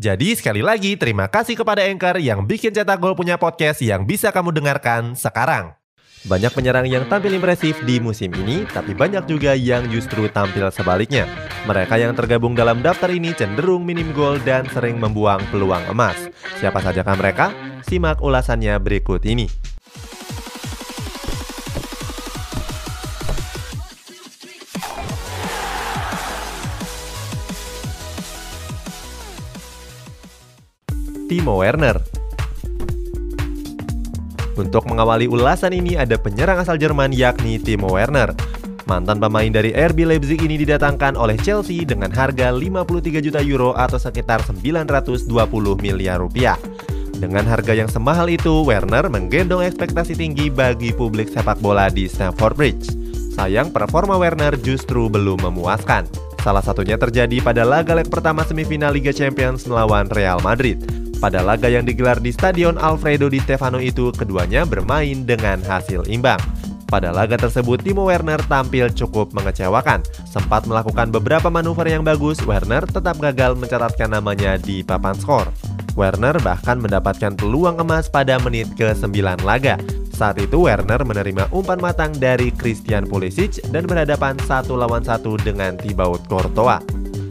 Jadi sekali lagi terima kasih kepada Anchor yang bikin Cetak Gol punya podcast yang bisa kamu dengarkan sekarang. Banyak penyerang yang tampil impresif di musim ini, tapi banyak juga yang justru tampil sebaliknya. Mereka yang tergabung dalam daftar ini cenderung minim gol dan sering membuang peluang emas. Siapa sajakah mereka? Simak ulasannya berikut ini. Timo Werner. Untuk mengawali ulasan ini ada penyerang asal Jerman yakni Timo Werner. Mantan pemain dari RB Leipzig ini didatangkan oleh Chelsea dengan harga 53 juta euro atau sekitar 920 miliar rupiah. Dengan harga yang semahal itu, Werner menggendong ekspektasi tinggi bagi publik sepak bola di Stamford Bridge. Sayang performa Werner justru belum memuaskan. Salah satunya terjadi pada laga leg pertama semifinal Liga Champions melawan Real Madrid. Pada laga yang digelar di Stadion Alfredo Di Stefano itu, keduanya bermain dengan hasil imbang. Pada laga tersebut, Timo Werner tampil cukup mengecewakan. Sempat melakukan beberapa manuver yang bagus, Werner tetap gagal mencatatkan namanya di papan skor. Werner bahkan mendapatkan peluang emas pada menit ke-9 laga. Saat itu Werner menerima umpan matang dari Christian Pulisic dan berhadapan satu lawan satu dengan Thibaut Courtois.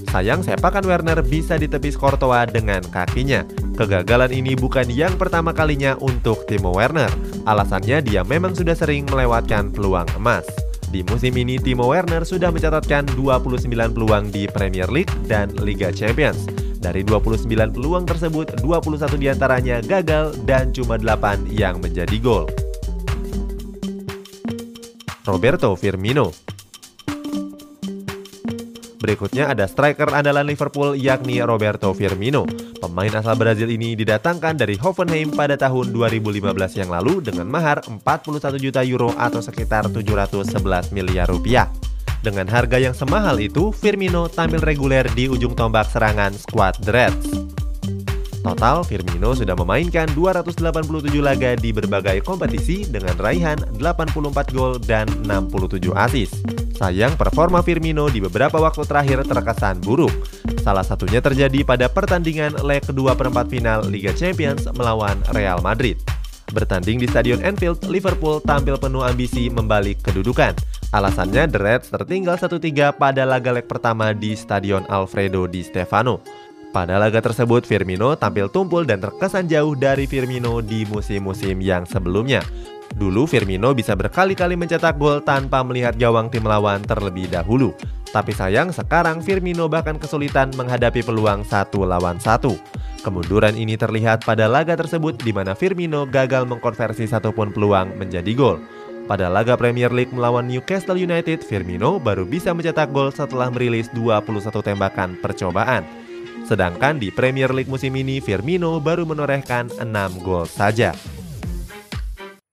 Sayang sepakan Werner bisa ditepis Courtois dengan kakinya. Kegagalan ini bukan yang pertama kalinya untuk Timo Werner. Alasannya dia memang sudah sering melewatkan peluang emas. Di musim ini Timo Werner sudah mencatatkan 29 peluang di Premier League dan Liga Champions. Dari 29 peluang tersebut, 21 di antaranya gagal dan cuma 8 yang menjadi gol. Roberto Firmino Berikutnya ada striker andalan Liverpool yakni Roberto Firmino. Pemain asal Brazil ini didatangkan dari Hoffenheim pada tahun 2015 yang lalu dengan mahar 41 juta euro atau sekitar 711 miliar rupiah. Dengan harga yang semahal itu, Firmino tampil reguler di ujung tombak serangan skuad The Reds. Total, Firmino sudah memainkan 287 laga di berbagai kompetisi dengan raihan 84 gol dan 67 assist. Sayang performa Firmino di beberapa waktu terakhir terkesan buruk. Salah satunya terjadi pada pertandingan leg kedua perempat final Liga Champions melawan Real Madrid. Bertanding di Stadion Anfield, Liverpool tampil penuh ambisi membalik kedudukan. Alasannya The Reds tertinggal 1-3 pada laga leg pertama di Stadion Alfredo Di Stefano. Pada laga tersebut, Firmino tampil tumpul dan terkesan jauh dari Firmino di musim-musim yang sebelumnya. Dulu Firmino bisa berkali-kali mencetak gol tanpa melihat gawang tim lawan terlebih dahulu. Tapi sayang sekarang Firmino bahkan kesulitan menghadapi peluang satu lawan satu. Kemunduran ini terlihat pada laga tersebut di mana Firmino gagal mengkonversi satupun peluang menjadi gol. Pada laga Premier League melawan Newcastle United, Firmino baru bisa mencetak gol setelah merilis 21 tembakan percobaan. Sedangkan di Premier League musim ini, Firmino baru menorehkan 6 gol saja.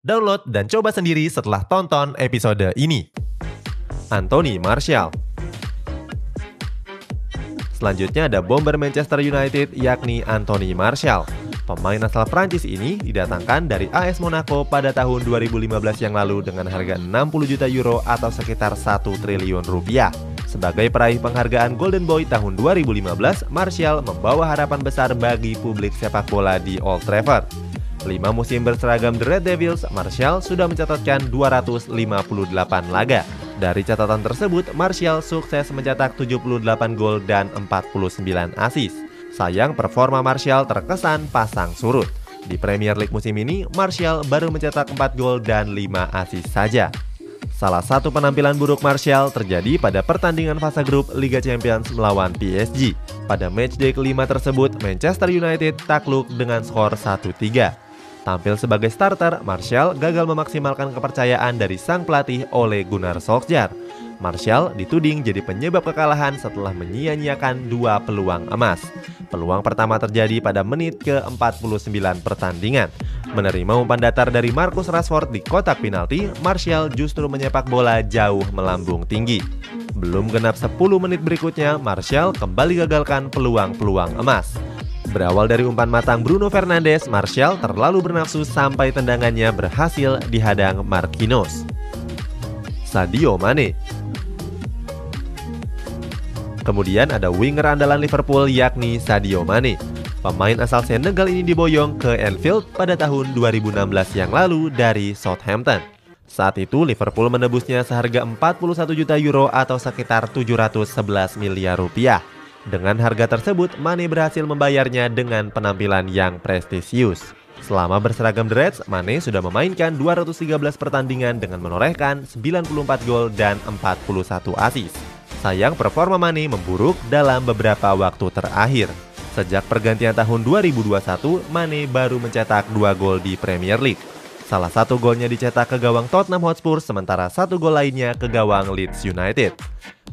Download dan coba sendiri setelah tonton episode ini. Anthony Martial Selanjutnya ada bomber Manchester United yakni Anthony Martial. Pemain asal Prancis ini didatangkan dari AS Monaco pada tahun 2015 yang lalu dengan harga 60 juta euro atau sekitar 1 triliun rupiah. Sebagai peraih penghargaan Golden Boy tahun 2015, Martial membawa harapan besar bagi publik sepak bola di Old Trafford. Lima musim berseragam The Red Devils, Martial sudah mencatatkan 258 laga. Dari catatan tersebut, Martial sukses mencetak 78 gol dan 49 assist. Sayang performa Martial terkesan pasang surut. Di Premier League musim ini, Martial baru mencetak 4 gol dan 5 assist saja. Salah satu penampilan buruk Martial terjadi pada pertandingan fase grup Liga Champions melawan PSG. Pada matchday kelima tersebut, Manchester United takluk dengan skor 1-3. Tampil sebagai starter, Martial gagal memaksimalkan kepercayaan dari sang pelatih Ole Gunnar Solskjaer. Martial dituding jadi penyebab kekalahan setelah menyia-nyiakan dua peluang emas. Peluang pertama terjadi pada menit ke-49 pertandingan. Menerima umpan datar dari Marcus Rashford di kotak penalti, Martial justru menyepak bola jauh melambung tinggi. Belum genap 10 menit berikutnya, Martial kembali gagalkan peluang-peluang emas. Berawal dari umpan matang Bruno Fernandes, Martial terlalu bernafsu sampai tendangannya berhasil dihadang Marquinhos. Sadio Mane Kemudian ada winger andalan Liverpool yakni Sadio Mane. Pemain asal Senegal ini diboyong ke Anfield pada tahun 2016 yang lalu dari Southampton. Saat itu Liverpool menebusnya seharga 41 juta euro atau sekitar 711 miliar rupiah. Dengan harga tersebut, Mane berhasil membayarnya dengan penampilan yang prestisius. Selama berseragam The Reds, Mane sudah memainkan 213 pertandingan dengan menorehkan 94 gol dan 41 assist. Sayang performa Mane memburuk dalam beberapa waktu terakhir. Sejak pergantian tahun 2021, Mane baru mencetak dua gol di Premier League. Salah satu golnya dicetak ke gawang Tottenham Hotspur, sementara satu gol lainnya ke gawang Leeds United.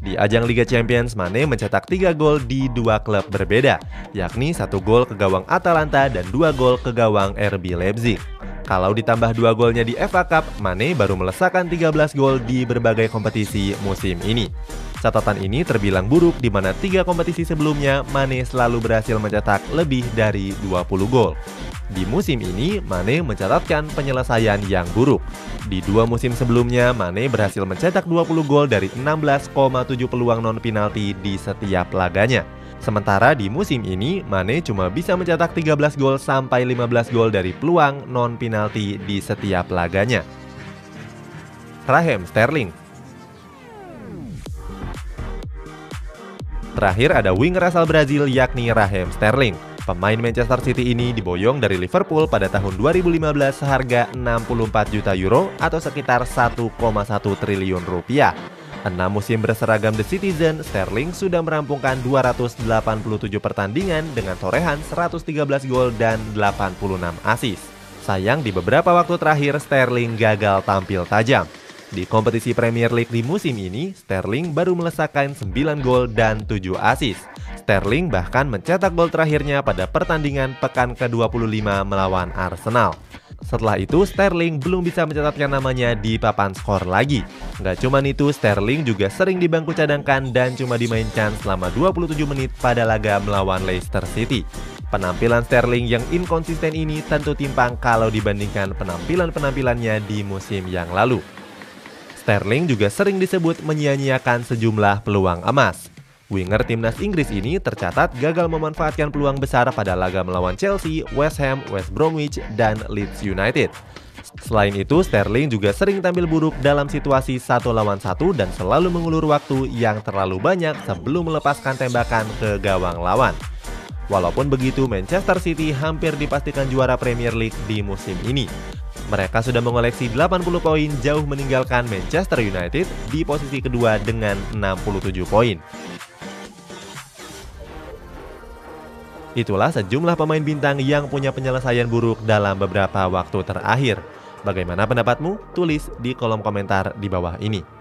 Di ajang Liga Champions, Mane mencetak tiga gol di dua klub berbeda, yakni satu gol ke gawang Atalanta dan dua gol ke gawang RB Leipzig. Kalau ditambah dua golnya di FA Cup, Mane baru melesakkan 13 gol di berbagai kompetisi musim ini. Catatan ini terbilang buruk di mana tiga kompetisi sebelumnya Mane selalu berhasil mencetak lebih dari 20 gol. Di musim ini, Mane mencatatkan penyelesaian yang buruk. Di dua musim sebelumnya, Mane berhasil mencetak 20 gol dari 16,7 peluang non-penalti di setiap laganya. Sementara di musim ini, Mane cuma bisa mencetak 13 gol sampai 15 gol dari peluang non-penalti di setiap laganya. Raheem Sterling Terakhir ada winger asal Brazil yakni Raheem Sterling. Pemain Manchester City ini diboyong dari Liverpool pada tahun 2015 seharga 64 juta euro atau sekitar 1,1 triliun rupiah. Enam musim berseragam The Citizen, Sterling sudah merampungkan 287 pertandingan dengan torehan 113 gol dan 86 assist. Sayang di beberapa waktu terakhir Sterling gagal tampil tajam. Di kompetisi Premier League di musim ini, Sterling baru melesakkan 9 gol dan 7 assist. Sterling bahkan mencetak gol terakhirnya pada pertandingan pekan ke-25 melawan Arsenal. Setelah itu, Sterling belum bisa mencatatkan namanya di papan skor lagi. Nggak cuma itu, Sterling juga sering di bangku cadangkan dan cuma dimainkan selama 27 menit pada laga melawan Leicester City. Penampilan Sterling yang inkonsisten ini tentu timpang kalau dibandingkan penampilan-penampilannya di musim yang lalu. Sterling juga sering disebut menyia-nyiakan sejumlah peluang emas. Winger timnas Inggris ini tercatat gagal memanfaatkan peluang besar pada laga melawan Chelsea, West Ham, West Bromwich, dan Leeds United. Selain itu, Sterling juga sering tampil buruk dalam situasi satu lawan satu dan selalu mengulur waktu yang terlalu banyak sebelum melepaskan tembakan ke gawang lawan. Walaupun begitu, Manchester City hampir dipastikan juara Premier League di musim ini. Mereka sudah mengoleksi 80 poin jauh meninggalkan Manchester United di posisi kedua dengan 67 poin. Itulah sejumlah pemain bintang yang punya penyelesaian buruk dalam beberapa waktu terakhir. Bagaimana pendapatmu? Tulis di kolom komentar di bawah ini.